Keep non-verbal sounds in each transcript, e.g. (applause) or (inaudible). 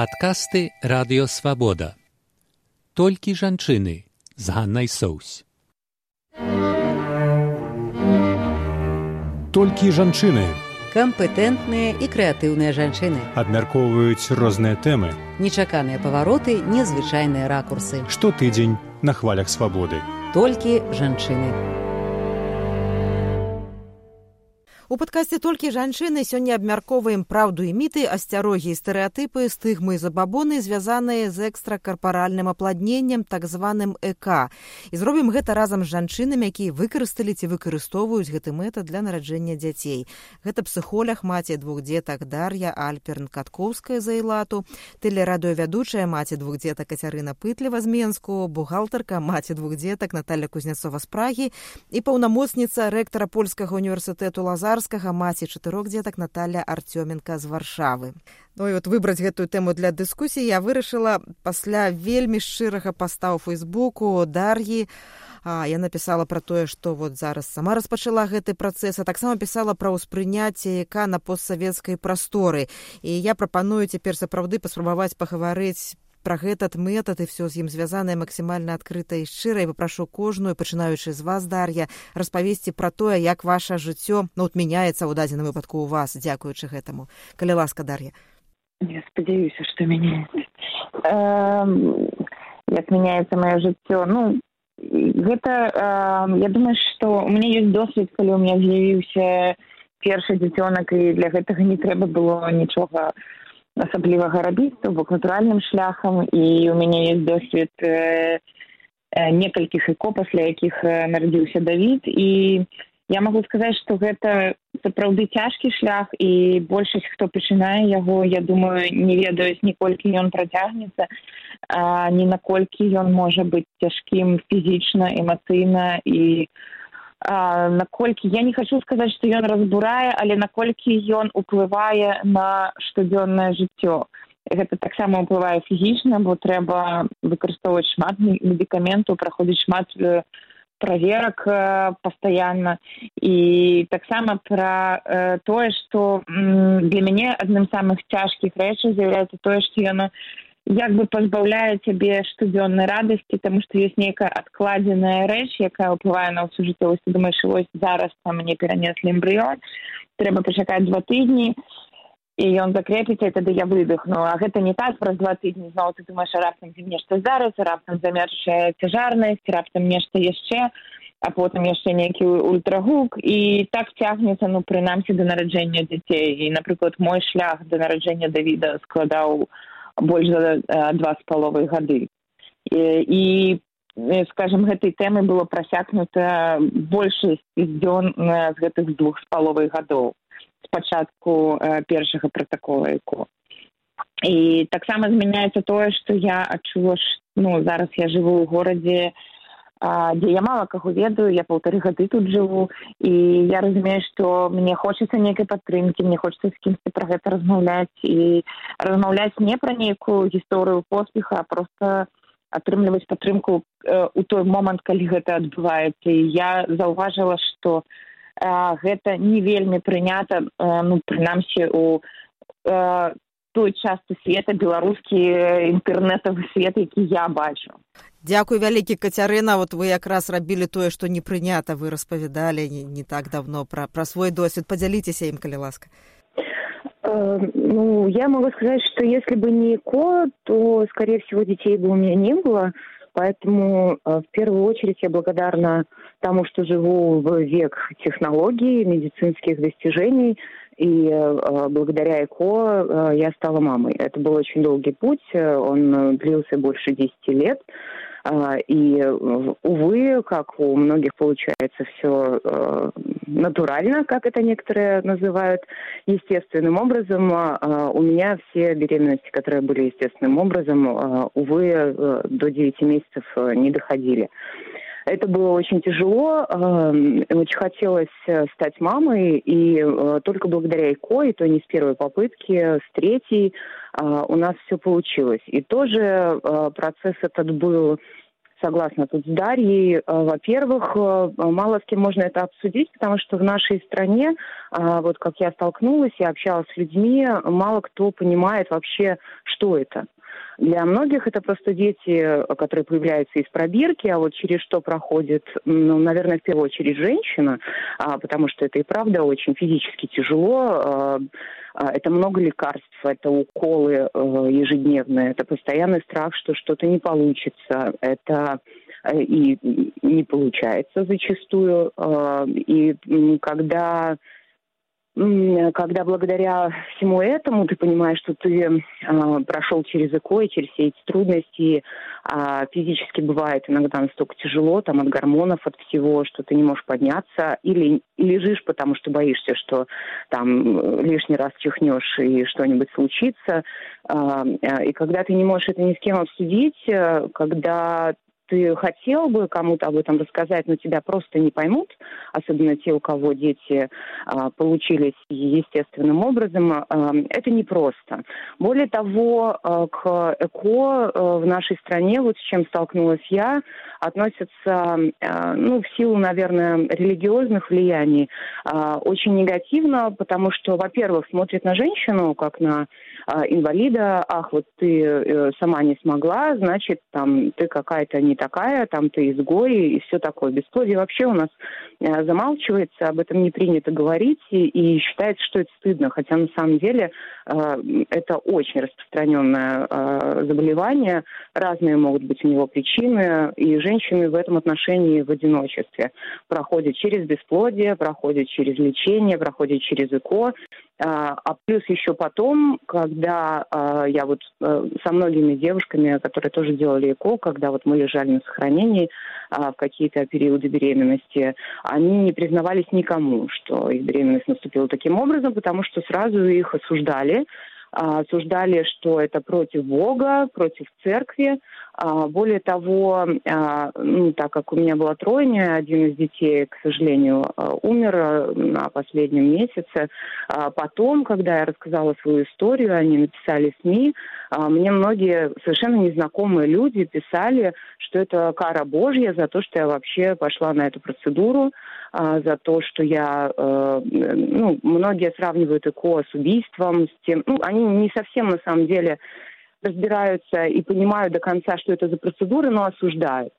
Падкасты радыёвабода. Толькі жанчыны з Ганнай Соусь. Толькі жанчыны кампетэнтныя і крэатыўныя жанчыны абмяркоўваюць розныя тэмы нечаканыя павароты незвычайныя ракурсы. Штотыдзень на хвалях свабоды толькі жанчыны У падкасці толькі жанчыны сёння абмяркоўваем праўду і міты, асцярогі і стэеатыпы, стыгмы і забабоны, звязаныя з экстракарпаральным апладненнем так званым ЭК. І зробім гэта разам з жанчынамі, якія выкарысталі ці выкарыстоўваюць гэты метад для нараджэння дзяцей. Гэта псіхолях маці двух дзетак Дар'я Альперн Каткоўская за Ілату, тэлерадыёвядучая маці двух дзетак Кацярына Пытлева з Менску, бухгалтарка маці двух дзетак Наталья Кузняцова з Прагі і паўнамоцніца рэктара польскага універсітэту Лазар царскага маці чатырох дзетак Наталя Арцёменка з варшавы. Ну і вот выбраць гэтую тэму для дыскусіі я вырашыла пасля вельмі шчырага паста ў фейсбуку дар'і. А, я напісала пра тое, што вот зараз сама распачала гэты працэс, а таксама пісала пра ўспрыняцце яка на постсавецкай прасторы. І я прапаную цяпер сапраўды паспрабаваць пагаварыць пра гэтат метад і все з ім звязанае максімальна адкрыта і шчыра і папрашу кожную пачынаючы з вас дар'я распавесці пра тое як ваше жыццё ну вот мяняецца ў дадзеным выпадку у вас дзякуючы гэтаму. Калі ласка дар'я я спадзяюся што мяняецца. Як мяняецца маё жыццё? Ну гэта я думаю што у мяне ёсць досвед калі у меня з'явіўся першы дзіцёнак і для гэтага не трэба было нічога асаблівага рабіць то бок натуральным шляхам і у мяне есть досвед э, э, некалькіх эко пасля якіх э, нарадзіўся давід і я магу сказаць што гэта сапраўды цяжкі шлях і большасць хто пачынае яго я думаю не ведаюць ніколькі ён працягнецца ні наколькі ён можа быць цяжкім фізічна эмацыйна. І наколькі я не хочу сказаць што ён разбурае але наколькі ён уплывае на штодзённае жыццё. Гэта таксама ўплывае фізічна бо трэба выкарыстоўваць шмат медыкаментаў праходзіць шмат э, праверак э, пастаянна. І таксама пра э, тое што для мяне адным з самых цяжкіх рэчаў з'яўляецца тое што яно як бы пазбаўляе цябе штодзённай радасці таму што ёсць нейкая адкладзеная рэч якая ўплывае на ўсю жыццёвасць. Думаеш вось зараз там мне перанеслі эмбрыён трэба пачакаць два тыдні і ён закрепіцца і тады я выдохну а гэта не так праз два тыдні зноў ты думаеш раптам дзе нешта зараз раптам замерчае цяжарнасць раптам нешта яшчэ а потым яшчэ нейкі ультрагук. І так цягнецца ну прынамсі да нараджэння дзяцей. І напрыклад мой шлях да нараджэння давіда складаў больш за два з паловай гады. І скажем гэтай тэмы было прасякнута большасць дзён з гэтых двух з паловай гадоў спачатку першага пратакола эко і таксама змяняецца тое што я адчула ну зараз я жыву ў горадзе дзе я мала каго ведаю я паўтары гады тут жыву і я разумею што мне хочацца нейкай падтрымкі мне хочацца з кімсьці пра гэта размаўляць. І размаўляць не пра нейкую гісторыю поспеха а просто атрымліваць падтрымку у той момант калі гэта адбываецца. І я заўважыла што гэта не вельмі прынята ну прынамсі у той частцы света беларускі інтэрнетавы свет які я бачу. Дзякуй вялікі кацярына. Вот вы якраз рабілі тое што не прынята вы распавядалі не, не так давно пра пра свой досвед. Подзяліцеся ім калі ласка. Э, ну я могу сказать что если бы не ко то скорее всего детей бы у меня не было. Поэтому э, в первую очередь я благодарна тому что живу в век технологий медицинских достижений и э, благодаря ЭКО э, я стала мамой. Это был очень долгий путь, он длился больше 10 лет. Э, и, увы, как у многих получается все э, натурально, как это некоторые называют, естественным образом. Э, у меня все беременности, которые были естественным образом, э, увы, э, до 9 месяцев не доходили. Это было очень тяжело, очень хотелось э, стать мамой, и э, только благодаря ИКО, и то не с первой попытки, с третьей, у нас все получилось. И тоже процесс этот был согласна тут с Дарьей. Э, во-первых, э, мало с кем можно это обсудить, потому что в нашей стране, вот как я столкнулась и общалась с людьми, мало кто понимает вообще, что это. Для многих это просто дети, которые появляются из пробирки, а вот через что проходит, ну, наверное, в первую очередь женщина, а, потому что это и правда очень физически тяжело. А, а, это много лекарств, это уколы э, ежедневные, это постоянный страх, что что-то не получится, это э, и не получается зачастую. Э, и когда когда благодаря всему этому ты понимаешь, что ты э, прошел через ЭКО и через все эти трудности, э, физически бывает иногда настолько тяжело, там от гормонов, от всего, что ты не можешь подняться, или лежишь, потому что боишься, что там лишний раз чихнешь и что-нибудь случится. Э, и когда ты не можешь это ни с кем обсудить, когда ты хотел бы кому-то об этом рассказать, но тебя просто не поймут, особенно те, у кого дети а, получились естественным образом, а, это непросто. Более того, а, к ЭКО а, в нашей стране, вот с чем столкнулась я, относятся, а, ну, в силу, наверное, религиозных влияний, а, очень негативно, потому что, во-первых, смотрят на женщину как на а, инвалида, ах, вот ты э, сама не смогла, значит, там ты какая-то не такая, там ты изгой и все такое. Бесплодие. Вообще у нас э, замалчивается, об этом не принято говорить и, и считается, что это стыдно, хотя на самом деле э, это очень распространенное заболевание, разные могут быть у него причины, и женщины в этом отношении в одиночестве. Проходят через бесплодие, проходят через лечение, проходят через ЭКО, а, а плюс еще потом, когда а, я вот а, со многими девушками, которые тоже делали ЭКО, когда вот мы лежали на сохранении а, в какие-то периоды беременности, они не признавались никому, что их беременность наступила таким образом, потому что сразу их осуждали, осуждали, что это против Бога, против церкви. Более того, ну, так как у меня была тройня, один из детей, к сожалению, умер на последнем месяце. Потом, когда я рассказала свою историю, они написали СМИ, мне многие совершенно незнакомые люди писали, что это кара Божья за то, что я вообще пошла на эту процедуру, за то, что я, э, ну, многие сравнивают ЭКО с убийством, с тем, ну, они не совсем на самом деле разбираются и понимают до конца, что это за процедуры, но осуждают.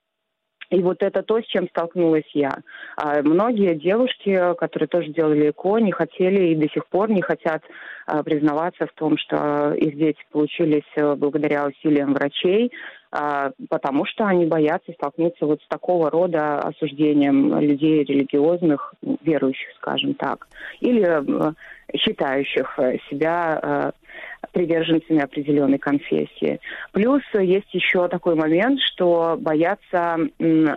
И вот это то, с чем столкнулась я. А многие девушки, которые тоже делали ЭКО, не хотели и до сих пор не хотят а, признаваться в том, что их дети получились э, благодаря усилиям врачей, а, потому что они боятся столкнуться вот с такого рода осуждением людей религиозных, верующих, скажем так, или э, считающих себя э, приверженцами определенной конфессии. Плюс есть еще такой момент, что боятся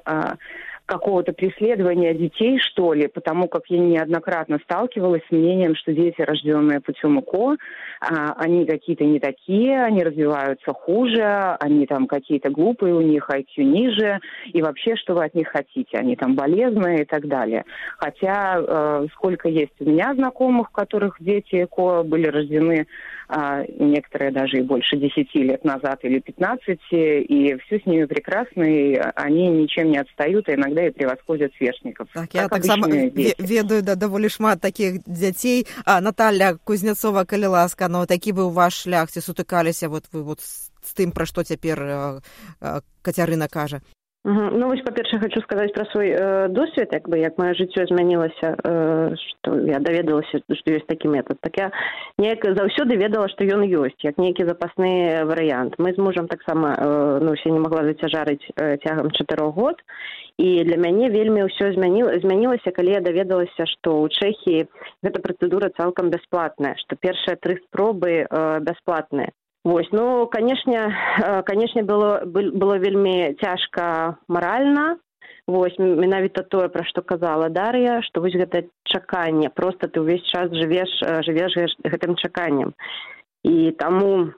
а, какого-то преследования детей, что ли, потому как я неоднократно сталкивалась с мнением, что дети, рожденные путем УКО, а, они какие-то не такие, они развиваются хуже, они там какие-то глупые, у них IQ ниже, и вообще, что вы от них хотите, они там болезные и так далее. Хотя э, сколько есть у меня знакомых, у которых дети ЭКО были рождены а, некоторые даже и больше 10 лет назад или 15, и все с ними прекрасно, и они ничем не отстают, а иногда и превосходят сверстников. Так, я так само ведаю да, даволі шмат таких дзяцей. А, Наталья Кузнецова, калі ласка, но такі быў ваш шлях, ці сутыкаліся вот вы вот з тым, пра што цяпер Кацярына кажа. Ну вось па-першае хочу сказаць пра свой э, досвед як бы як маё жыццё змянілася э, што я даведалася што ёсць такі метад так я неяк заўсёды ведала што ён ёсць як нейкі запасны варыянт мы з мужам таксама э, ну усе не магла зацяжарыць э, цягам чатырох год і для мяне вельмі ўсё змяніла змянілася калі я даведалася што ў чэхіі гэта працэдура цалкам бясплатная што першыя тры спробы э, бясплатныя Вось ну канешне канешне было было вельмі цяжка маральна. Вось менавіта тое пра што казала дар'я што вось гэта чаканне. Просто ты ўвесь час жывеш жывеш гэтым чаканнем. І таму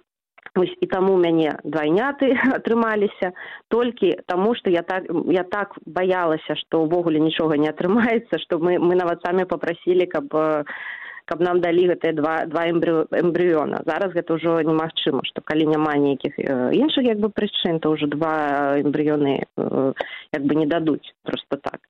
вось і таму мяне двайняты (laughs) атрымаліся. Толькі таму што я так я так баялася што ўвогуле нічога не атрымаецца што мы мы нават самі попрасілі каб каб нам далі гэтыя два два эмбрыёна. Зараз гэта ўжо немагчыма што калі няма нейкіх іншых як бы прычын то ўжо два эмбрыёны як бы не дадуць. Просто так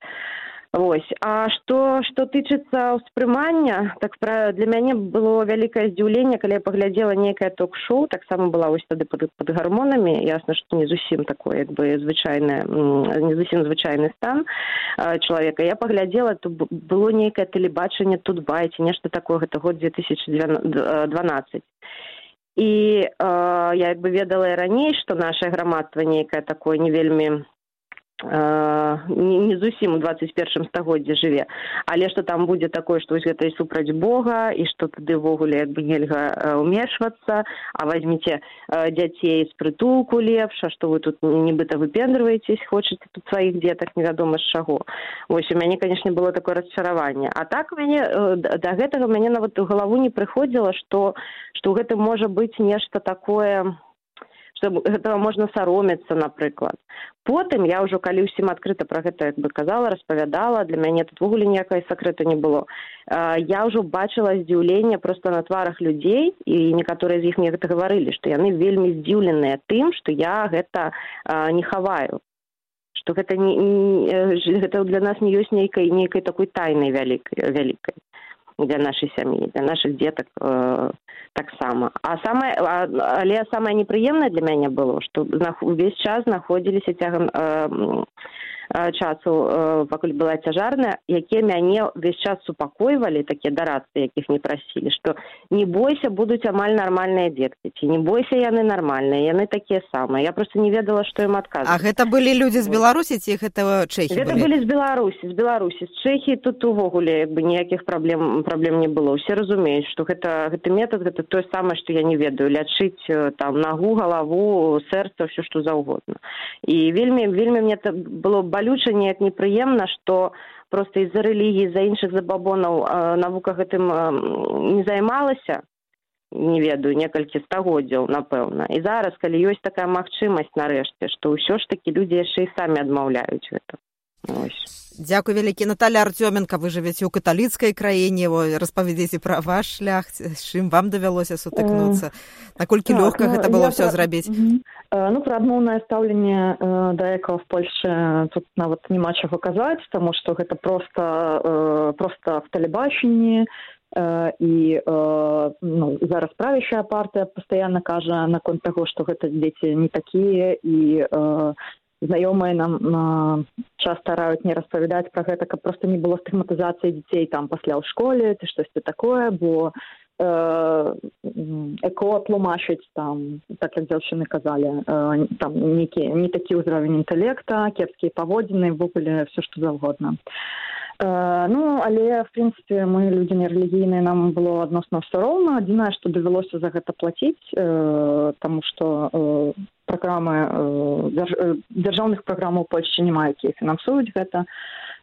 Вось. А што, што тычыцца ўспрымання, так пра, для мяне было вялікае здзіўленне, калі я паглядзела нейкае ток-шоу, таксама была вось тады пад, пад гармонамі, ясна, што не зусім такое як бы звычайнае не зусім звычайны стан чалавека. Я паглядзела, то было нейкае тэлебачанне тут байце, нешта такое гэта год 2012. І э, я як бы ведала і раней, што нашае грамадства нейкае такое не вельмі не, не зусім у 21 стагоддзе жыве. Але што там будзе такое што вось гэта і супраць бога і што тады ўвогуле як бы нельга умешвацца а возьміце дзяцей з прытулку лепш а што вы тут нібыта выпендрываецесь хочаце тут сваіх дзетак невядома з чаго. Вось у мяне канешне было такое расчараванне. А так мяне да гэтага мяне нават у галаву не прыходзіла што што ў гэтым можа быць нешта такое што гэтага можна саромецца напрыклад потым я ўжо калі ўсім адкрыта пра гэта як бы казала распавядала для мяне тут ввогуле ніякай сакрэту не было. Я ўжо бачыла здзіўленне проста на тварах людзей і некаторыя з іх мне гэта гаварылі што яны вельмі здзіўленыя тым што я гэта не хаваю што гэта не, не гэта для нас не ёсць нейкай нейкай такой тайнай вялікай вялікай для нашай сям'і для наших дзетак э, таксама а самае але самае непрыемнае для мяне было што увесь час знаходзіліся цягам э, часу пакуль была цяжарная якія мяне ўвесь час супакойвалі такія дарадцы якіх не прасілі што не бойся будуць амаль нармальныя дзеткі ці не бойся яны нармальныя яны такія самыя я просто не ведала што ім адказ А гэта былі людзі з беларусі ці гэта чэхі гэта былі? з беларусі з беларусі. З чэхі тут увогуле як бы ніякіх праблем праблем не было. Усе разумеюць што гэта гэты метад гэта тое самае што я не ведаю. Лячыць там нагу галаву сэрца все што заўгодна. І вельмі вельмі мне это было балюча неяк непрыемна што проста з-за рэлігіі з-за іншых забабонаў навука гэтым не займалася не ведаю некалькі стагоддзяў напэўна. І зараз калі ёсць такая магчымасць нарэшце што ўсё ж такі людзі яшчэ і самі адмаўляюць гэта Дякую вялікі Наталя Артёменко вы жывяце ў каталіцкай краіне распавядзеце пра ваш шлях з чым вам давялося сутыкнуцца наколькі лёгка гэта было ўсё зрабіць ну пра адмоўнае стаўленне да экаў в польльше тут нават няма чаго казаць таму што гэта просто просто в тэлебачанні і ну, зараз правящая партыя пастаянна кажа наконт таго што гэта дзеці не такія і знаёмыя нам э, часта раюць не распавядаць пра гэта каб просто не было стыгматызацыі дзяцей там пасля ў школе ці штосьці такое бо э, эко тлумачыць там так як дзяўчыны казалі э, там нейкі не такі ўзровень інтэлекта кепскія паводзіны ввогуле все што заўгодна. Э, ну але в прынцыпе мы людзі не рэлігійныя нам было адносна ўсё роўна. Адзінае што давялося за гэта плаціць э, таму што э, праграмы э, дзярж, э, дзяржаўных праграмаў польшчы няма якія фінансуюць гэта.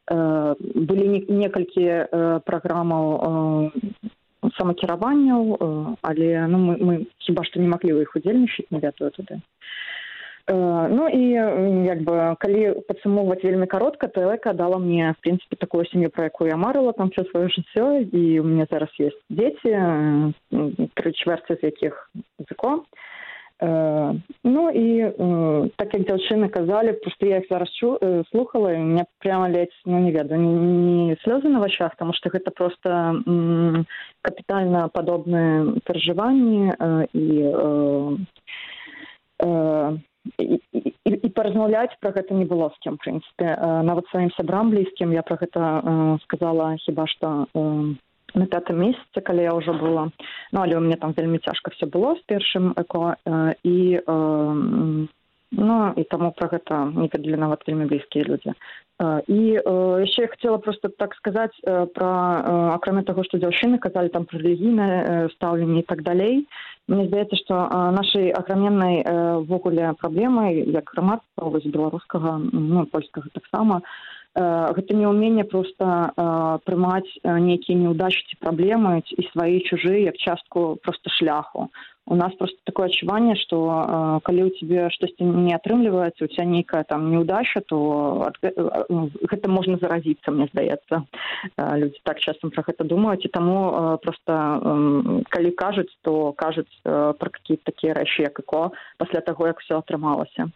Э, былі не, некалькі э, праграмаў э, самакіраванняў э, але ну мы, мы хіба што не маглі іх удзельнічаць не ведаю туды. э, Э, ну і як бы калі падсумоўваць вельмі каротка то эка дала мне в прынцыпе такую сям'ю про якую я марыла там все сваё жыццё і у меня зараз есть дзеці тры чвэрці з якіх языко э, ну і так як дзяўчыны казалі просто я их зараз чу слухала і мне прямо ледзь ну не не, не слёзы на вачах тому что гэта просто капітальна падобныя перажыванні і э, і, і, і паразмаўляць пра гэта не было з кем прынцыпе нават сваім сябрам блізкім я пра гэта э, сказала хіба што э, на пятым месяце калі я ўжо была. Ну але у мяне там вельмі цяжка все было з першым эко э, і э, ну і таму пра гэта не ведалі нават вельмі блізкія людзі і яшчэ я хотела просто так сказаць пра акрамя таго што дзяўчыны казалі там пра рэлігійнае стаўленне і так далей мне здаецца што нашай аграменнай ввогуле праблемай як грамадства вось беларускага ну польскага таксама гэта неўменне просто прымаць нейкія неўдачы ці праблемы і свае чужыя як частку просто шляху у нас просто такое адчуванне што э, калі ў цябе штосьці не атрымліваецца у ця нейкая там неудача то ад, э, гэта можна заразіцца мне здаецца э, людзі так часам пра гэта думаюць і таму э, просто э, калі кажуць то кажуць э, пра какие такія рэчы як іко пасля таго як все атрымалася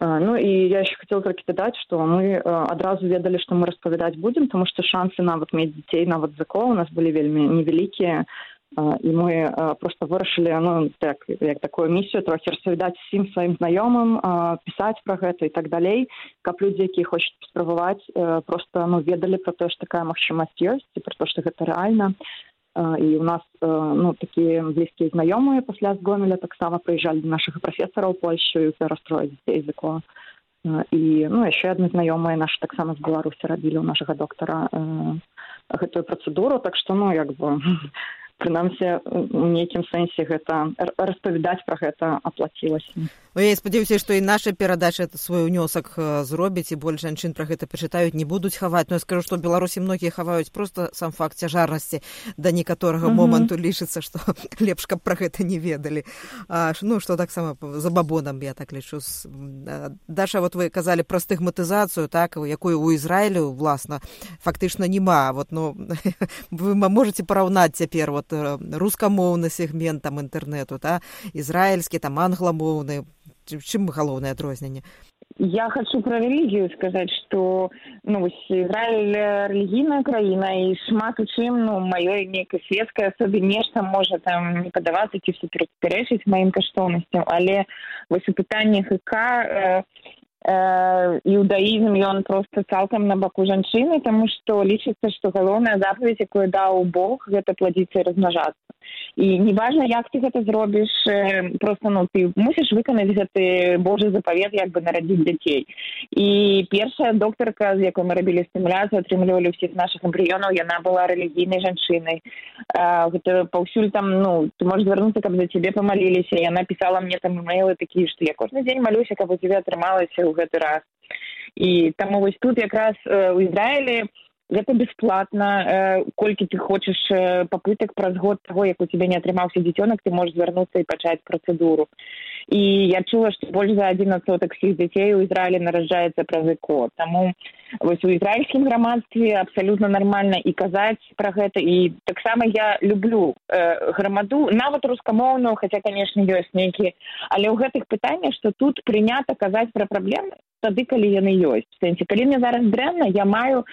э, ну і я еще хотел толькі дадаць што мы э, адразу ведалі што мы распавядаць будзем тому што шансы нават мець дзяцей нават закол у нас былі вельмі невялікія і мы просто вырашылі ну так як такую місію трохі распавядаць усім сваім знаёмым пісаць пра гэта і так далей. Каб людзі якія хочуць спрабаваць просто ну ведалі пра тое што такая магчымасць ёсць і пра то што гэта рэальна і у нас ну такія блізкія знаёмыя пасля згомеля таксама прыязджалі да нашага прафесара ў польшу расстроіць дзяцей языко і ну яшчэ адны знаёмыя нашы таксама з беларусі рабілі ў нашага доктара гэтую працэдуру. Так што ну як бы (laughs) прынамсі у нейкім сэнсе гэта распавядаць пра гэта аплацілася. Ну, я спадзяюся што і наша перадача свой унёсак зробіць і больш жанчын пра гэта пачытаюць не будуць хаваць. Но я скажу што беларусі многія хаваюць просто сам факт цяжарнасці. Да некаторага mm -hmm. моманту лічыцца што (laughs) лепш каб пра гэта не ведалі. А, ну што таксама за бабонам я так лічу даша вот вы казалі пра стыгматызацыю так якую у ізраілю власна фактычна няма. Вот ну (laughs) вы можете параўнаць цяпер вот рускамоўны сегмент там інтэрнэту та ізраільскі там англамоўны чым галоўнае адрозненне я хочу про рэлігію сказаць что ну ізраиль рэлігійная краіна і шмат у чым ну маёй нейкай светскай асобе нешта можа там не падавацца ці супярэчыць маім каштоўнасцям але вось у пытаннях ік э, іудаізм ён просто цалкам на баку жанчыны таму што лічыцца што галоўная запаведь якую даў бог гэта пладзіцца і размнажацца і неважна як ты гэта зробіш просто ну ты мусіш выканаць гэты божы запавет як бы нарадзіць дзяцей. І першая доктарка з якой мы рабілі стымуляцыю атрымлівалі ўсіх наших эмбрыёнаў яна была рэлігійнай жанчынай. Гэта паўсюль там ну ты можешь звярнуцца каб за цябе памаліліся яна пісала мне там имейлы такія што я кожны дзень малюся каб у цябе атрымалася ў гэты раз. І таму вось тут якраз у ізраілі гэта бесплатна э, колькі ты хочаш э, попытак праз год таго як у тебя не атрымаўся дзіцёнак ты можешь звярнуцца і пачаць працэдуру. І я чула што больш за адзін адсотак всіх дзяцей у ізраілі нараджаецца праз эко. Таму вось у ізраільскім грамадстве абсалютна нармальна і казаць пра гэта. І таксама я люблю э, грамаду нават рускамоўную хаця канешне ёсць нейкі. Але ў гэтых пытаннях што тут прынята казаць пра праблемы тады калі яны ёсць. Сэнсе калі мне зараз дрэнна я маю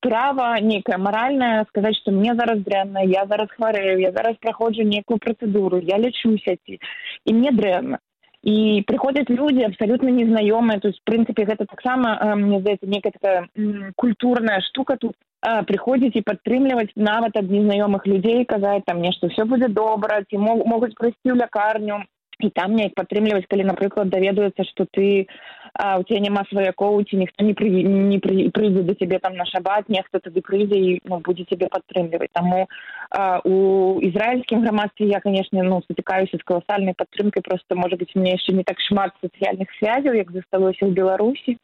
права нейкае маральнае сказаць што мне зараз дрэнна я зараз хварэю я зараз праходжу нейкую працэдуру я лічуся ці і мне дрэнна. І прыходзяць людзі абсалютна незнаёмыя тут прынцыпе гэта таксама мне здаецца некая такая культурная штука тут прыходзіць і падтрымліваць нават ад незнаёмых людзей казаць там нешта все будзе добра ці могуць прыйсці ў лякарню і там неяк падтрымліваць калі напрыклад даведаюцца што ты а, у цябе няма сваякоў ці ніхто не пры, не пры, прыйдзе да цябе там на шабат нехта тады прыйдзе і ну, будзе цябе падтрымліваць таму а, у ізраільскім грамадстве я канешне ну сутыкаюся з каласальнай падтрымкай просто можа быть мне яшчэ не так шмат сацыяльных связяў як засталося ў беларусі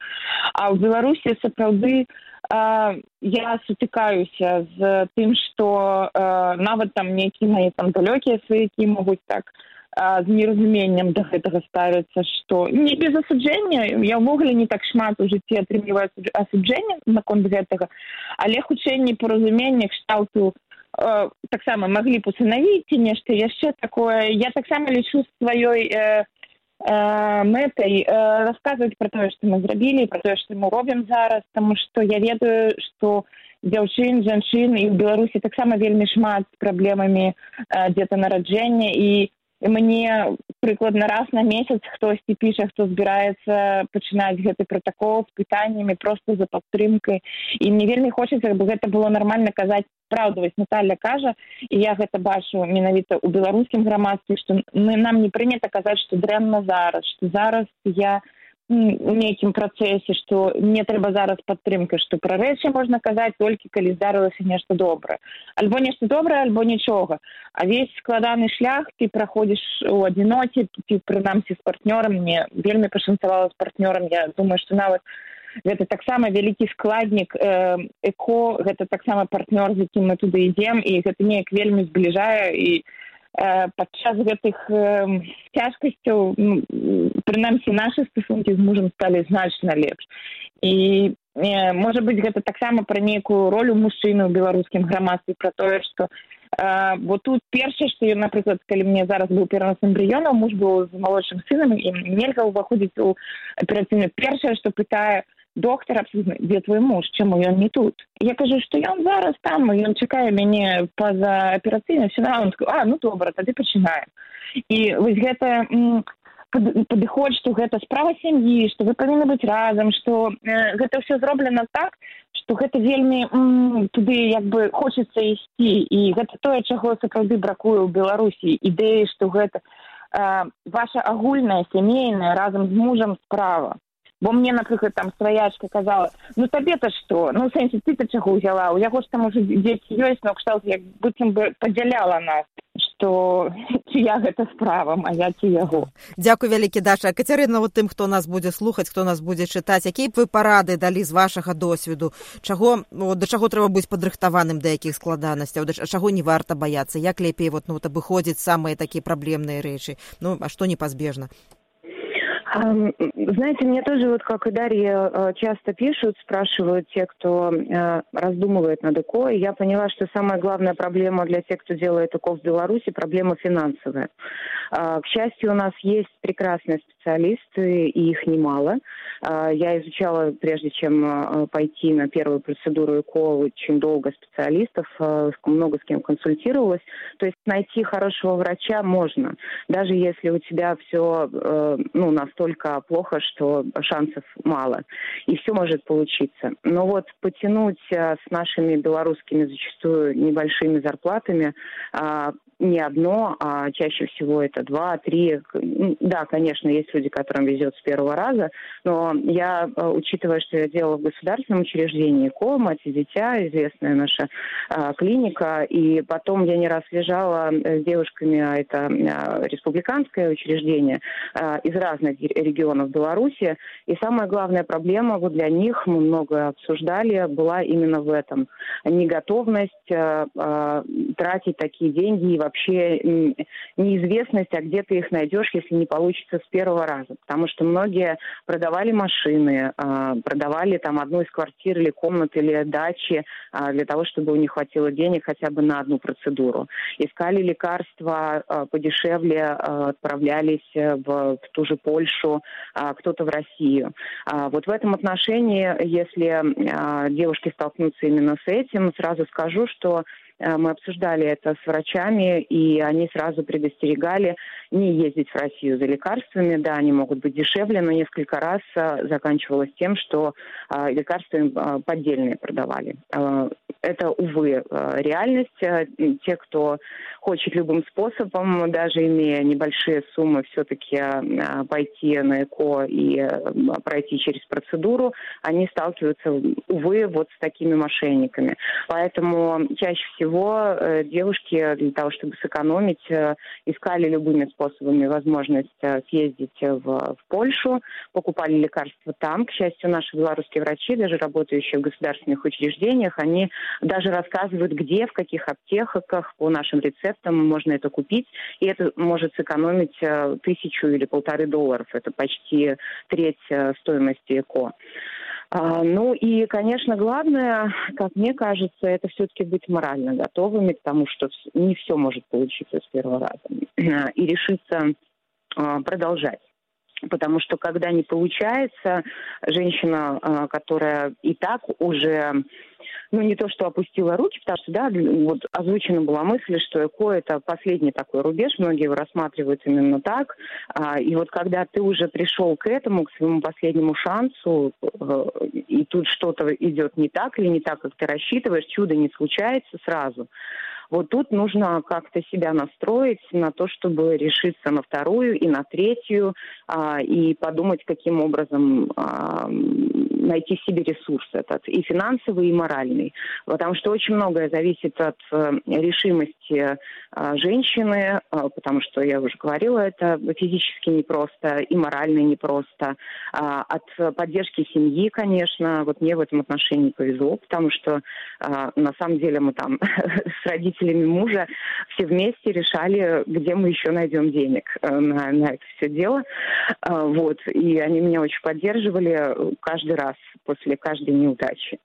а ў беларусі сапраўды а, я сутыкаюся з тым што нават там нейкія мае там далёкія сваякі могуць так з неразуменнем да гэтага ставіцца што не без асуджэння я ўвогуле не так шмат у жыцці атрымліваю асуджэнне наконт гэтага але хутчэй непаразумення кшталту э, таксама маглі б усынавіць нешта яшчэ такое. Я таксама лічу сваёй э, э, мэтай э, расказваць пра тое што мы зрабілі пра тое што мы робім зараз таму што я ведаю што дзяўчын жанчын і ў беларусі таксама вельмі шмат з праблемамі э, дзета нараджэння мне прыкладна раз на месяц хтосьці піша хто збіраецца пачынаць гэты пратакол з пытаннямі просто за падтрымкай і мне вельмі хочацца бы гэта было нармальна казаць праўдаваць Наталья кажа і я гэта бачу менавіта ў беларускім грамадстве што мы нам не прынята казаць што дрэнна зараз што зараз я не нейкім працэсе што мне трэба зараз падтрымка што пра рэчы можна казаць толькі калі здарылася нешта добрае. Альбо нешта добрае альбо нічога. А весь складаны шлях ты праходзіш у адзіноце ці прынамсі з партнёрам. Мне вельмі пашанцавала з партнёрам. Я думаю што нават гэта таксама вялікі складнік э, эко гэта таксама партнёр з якім мы туды ідзем і гэта неяк вельмі збліжае. І падчас гэтых цяжкасцяў прынамсі нашы стасункі з мужам сталі значна лепш. І можа быць гэта таксама пра нейкую ролю мужчыны ў беларускім грамадстве пра тое што бо тут першае што ён напрыклад калі мне зараз быў перанос эмбрыёна муж быў з малодшым сынам і нельга ўваходзіць у аперацыйную. Першае што пытае доктор абсолютно дзе твой муж? Чаму ён не тут я кажу што ён зараз там? Ён чакае мяне па-за аперацыйна сюда он а ну добра тады пачынаем і вось гэта падыход што гэта справа сям'і што вы павінны быць разам што э, гэта ўсё зроблена так што гэта вельмі м, туды як бы хочацца ісці. І гэта тое чаго сапраўды бракуе ў беларусі ідэі што гэта э, ваша агульная сямейная разам з мужам справа бо мне напрыклад там сваячка казала ну табе то што ну сэнсе ты то чаго ўзяла у яго ж там уже дзеці ёсць но кшталт як быццам бы падзяляла нас што (laughs) чыя гэта справа мая ці яго дзякуй вялікі даша. Кацярына вот тым хто нас будзе слухаць хто нас будзе чытаць якія б вы парады далі з вашага досведу? Чаго ну, да чаго трэба быць падрыхтаваным да якіх складанасцяў? Да чаго не варта баяцца? Як лепей вот ну вот абыходзіць самыя такія праблемныя рэчы? Ну а што непазбежна Знаете, мне тоже вот как и Дарья э, часто пишут, спрашивают те, кто э, раздумывает над ЭКО. И я поняла, что самая главная проблема для тех, кто делает ЭКО в Беларуси, проблема финансовая. А, к счастью, у нас есть прекрасные специалисты, и их немало. А, я изучала, прежде чем а, пойти на первую процедуру ЭКО, очень долго специалистов, много с кем консультировалась. То есть найти хорошего врача можно, даже если у тебя все э, ну, настолько плохо, что шансов мало. И все может получиться. Но вот потянуть с нашими белорусскими зачастую небольшими зарплатами не одно, а чаще всего это два, три. Да, конечно, есть люди, которым везет с первого раза, но я, э, учитывая, что я делала в государственном учреждении КО, мать и дитя, известная наша а, клиника, и потом я не раз лежала э, с девушками, а это а, республиканское учреждение, а, из разных регионов Беларуси, и самая главная проблема вот для них, мы много обсуждали, была именно в этом. Неготовность а, а, тратить такие деньги и вообще неизвестность, а где ты их найдешь, если не получится с первого раза. Потому что многие продавали машины, а, продавали там одну из квартир или комнат или дачи а, для того, чтобы у них хватило денег хотя бы на одну процедуру. Искали лекарства а, подешевле, отправлялись в, в ту же Польшу, кто-то в Россию. Вот в этом отношении, если девушки столкнутся именно с этим, сразу скажу, что Э, мы обсуждали это с врачами, и они сразу предостерегали не ездить в Россию за лекарствами. Да, они могут быть дешевле, но несколько раз э, заканчивалось тем, что э, лекарства поддельные продавали. Это, увы, реальность. Те, кто хочет любым способом, даже имея небольшие суммы, все-таки пойти на ЭКО и пройти через процедуру, они сталкиваются, увы, вот с такими мошенниками. Поэтому чаще всего всего э, девушки для того, чтобы сэкономить, э, искали любыми способами возможность э, съездить в, в Польшу, покупали лекарства там. К счастью, наши белорусские врачи, даже работающие в государственных учреждениях, они даже рассказывают, где, в каких аптеках по нашим рецептам можно это купить. И это может сэкономить тысячу или полторы долларов. Это почти треть стоимости ЭКО. А, ну и, конечно, главное, как мне кажется, это все-таки быть морально готовыми к тому, что не все может получиться с первого раза. И решиться а, продолжать. Потому что когда не получается, женщина, а, которая и так уже ну, не то, что опустила руки, потому что, да, вот озвучена была мысль, что ЭКО – это последний такой рубеж, многие его рассматривают именно так. А, и вот когда ты уже пришел к этому, к своему последнему шансу, э, и тут что-то идет не так или не так, как ты рассчитываешь, чудо не случается сразу, вот тут нужно как-то себя настроить на то, чтобы решиться на вторую и на третью, а, и подумать, каким образом а, найти в себе ресурс этот, и финансовый, и моральный. Потому что очень многое зависит от решимости женщины, потому что, я уже говорила, это физически непросто и морально непросто. От поддержки семьи, конечно, вот мне в этом отношении повезло, потому что на самом деле мы там (laughs) с родителями мужа все вместе решали, где мы еще найдем денег на, на это все дело. Вот. И они меня очень поддерживали каждый раз после каждой неудачи.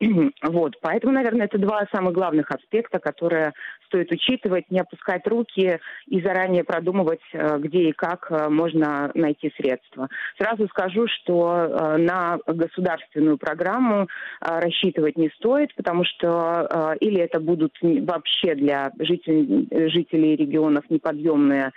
(clears throat) Вот, поэтому, наверное, это два самых главных аспекта, которые стоит учитывать, не опускать руки и заранее продумывать, э, где и как э, можно найти средства. Сразу скажу, что э, на государственную программу рассчитывать не стоит, потому что или это будут вообще для жителей, жителей регионов неподъемные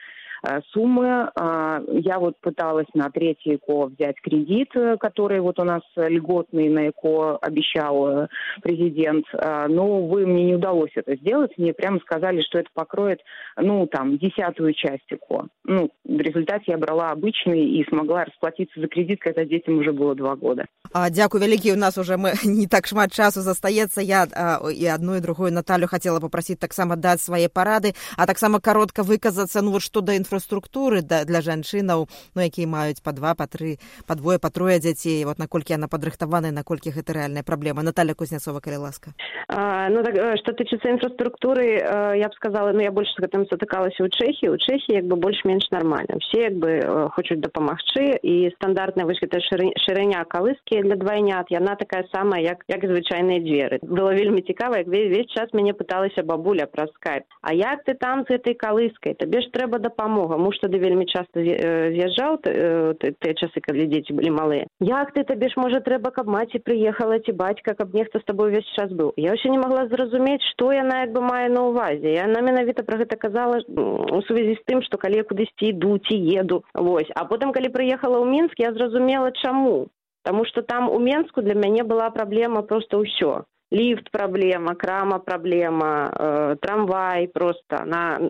суммы. А, я вот пыталась на третий ЭКО взять кредит, э, который вот у нас льготный на ЭКО обещал э, президент. А, но, увы, мне не удалось это сделать. Мне прямо сказали, что это покроет, ну, там, десятую часть ЭКО. Ну, в результате я брала обычный и смогла расплатиться за кредит, когда детям уже было два года. А, дякую вялікі у нас уже мы (laughs) не так шмат часу застаецца я а, і одну і другую Наталю хотела попросить таксама даць свае парады а таксама коротко выказацца ну вот что да інфраструктуры да, для жанчынаў ну якія маюць по два по тры по двое по трое дзяцей. Вот наколькі яна падрыхтаваная наколькі гэта рэальная праблема. Наталья кузнецова калі ласка. А, ну так что тычыцца інфраструктуры я б сказала ну я больше з гэтым сутыкалася у чэхі у чэхі як бы больш-менш нормально. Все як бы хочуць дапамагчы і стандартная вось гэта шырыня калыскі для двайнят яна такая самая як як звычайныя дзверы было вельмі цікава як весь, весь час мяне пыталася бабуля праз скайп а як ты там з этой калыскай табе ж трэба дапамога муж тады вельмі часта з'язджаў тыя часы калі дзеці былі малыя як ты табе ж можа трэба каб маці прыехала ці бацька каб нехта з табой увесь час быў я ўсё не магла зразумець што яна як бы мае на ўвазе яна менавіта пра гэта казала у сувязі з тым што калі я кудысьці іду ці еду вось. А потым калі прыехала ў мінск я зразумела чаму. Таму што там у Менску для мяне была праблема проста ўсё. Ліфт праблема, крама праблема, э, трамвай просто на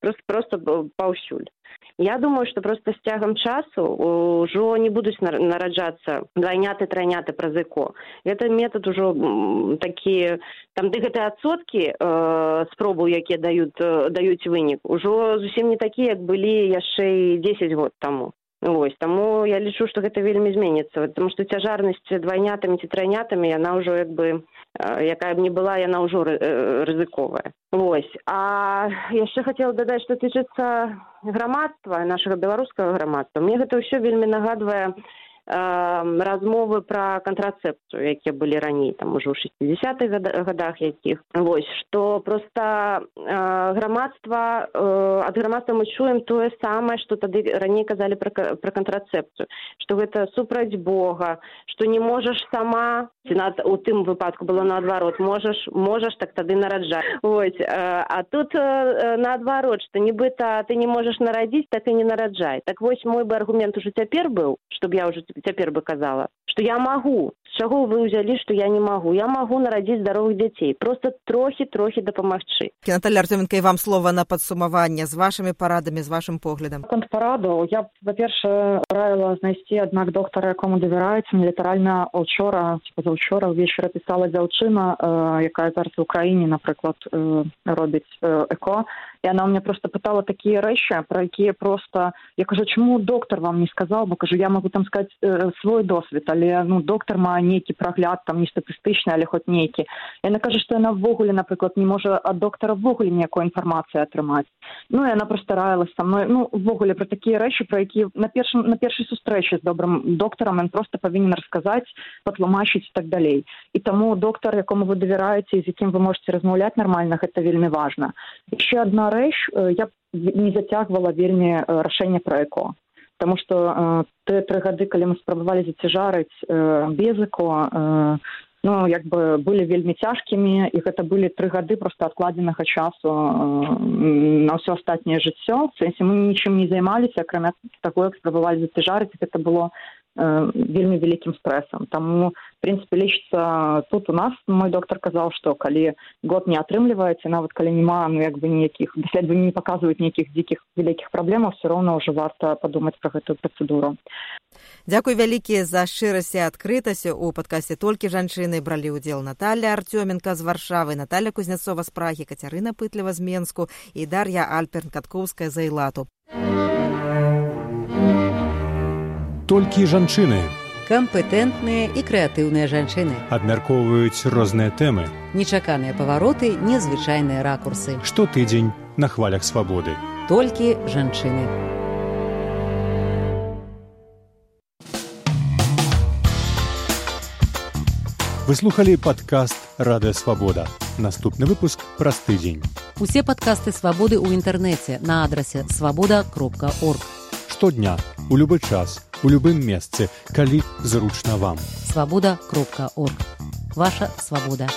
просто, просто паўсюль. Я думаю, што проста з цягам часу ўжо не будуць нараджацца двайняты трайняты праз эко. Гэта метад ужо такі там ды гэтыя адсоткі э, спробаў, якія даюць, э, даюць вынік, ужо зусім не такі, як былі яшчэ і 10 год таму. Вось таму я лічу, што гэта вельмі зменіцца, потому што цяжарнасць двайнятамі ці трайнятамі яна ўжо як бы якая б не была яна ўжо рызыковая. Вось а яшчэ хацела дадаць, што тычыцца грамадства нашага беларускага грамадства. Мне гэта ўсё вельмі нагадвае размовы пра кантрацэпцыю якія былі раней там ужо ў шестидесятых годах якіх. Вось что просто грамадства ад грамадства мы чуем тое самае что тады раней казалі пра пра кантрацэпцыю что гэта супраць бога что не можаш сама над у тым выпадку было наадварот можаш можаш так тады нараджаць ось а тут наадварот что нібыта ты не можаш нарадзіць так і не нараджай. Так вось мой бы аргумент уже цяпер быў чтобы я уже цяпер бы казала что я магу з чаго вы ўзялі што я не магу. Я магу нарадзіць здаровых дзяцей. Просто трохі трохі дапамагчы. Наталья артеменко і вам слова на падсумаванне з вашымі парадамі з вашым поглядам. Конт параду. Я па-першае раіла знайсці аднак доктара якому давяраецца літаральна учора пазаўчора ўвечары пісала дзяўчына якая зараз у краіне напрыклад робіць эко і она мне просто пытала такія рэчы про якія просто я кажу чаму доктор вам не сказал бо кажу я могу там сказать свой досвед але ну доктор мае нейкі прагляд там не статыстычны але хоць нейкі. Яна кажа што яна ввогуле напрыклад не можа ад доктара ввогуле ніякой інфармацыі атрымаць. Ну і она простаралась со мной ну ввогуле про такія рэчы про які на першым на першай сустрэчы з добрым доктарам ён просто павінен расказаць патлумачыць так далей. І таму доктар якому вы давяраеце з якім вы можете размаўляць нормально гэта вельмі важна. Еще одна рэч я не зацягвала вельмі рашэнне пра эко потому что э, те тры гады калі мы спрабавалі зацяжарыць без эко ну як бы былі вельмі цяжкімі і гэта былі тры гады просто адкладзенага часу на ўсё астатняе жыццё сэнсе мы нічым не займаліся акрамя таго як спрабавалі зацяжарыць гэта было вельмі вялікім стрэсам таму прынцыпе лічыцца тут у нас. Мой доктар казаў што калі год не атрымліваецца нават калі няма ну як бы ніякіх даследаванні (laughs) не паказваюць нейкіх дзікіх вялікіх праблемаў все роўна ўжо варта падумаць пра гэтую працэдуру Дзякуй вялікія за шчырасць і адкрытасць у падкасці толькі жанчыны бралі ўдзел Наталля Артёменка з варшавы Наталья кузнецова з прагі Кацярына пытліва з Менску і Дар'я Альперн Каткоўская за Ілату. Толькі жанчыны. Кампетэнтныя і крэатыўныя жанчыны. Абмяркоўваюць розныя тэмы. Нечаканыя павароты незвычайныя ракурсы. Штотыдзень на хвалях свабоды. Толькі жанчыны. Выслухалі падкаст радыёвабода наступны выпуск праз тыдзень. Усе падкасты свабоды ў інтэрнэце на адрасе свабода кропка орг. Штодня у любы час у любым месцы калі зручна вам. Свабода кропка орг. Ваша свабода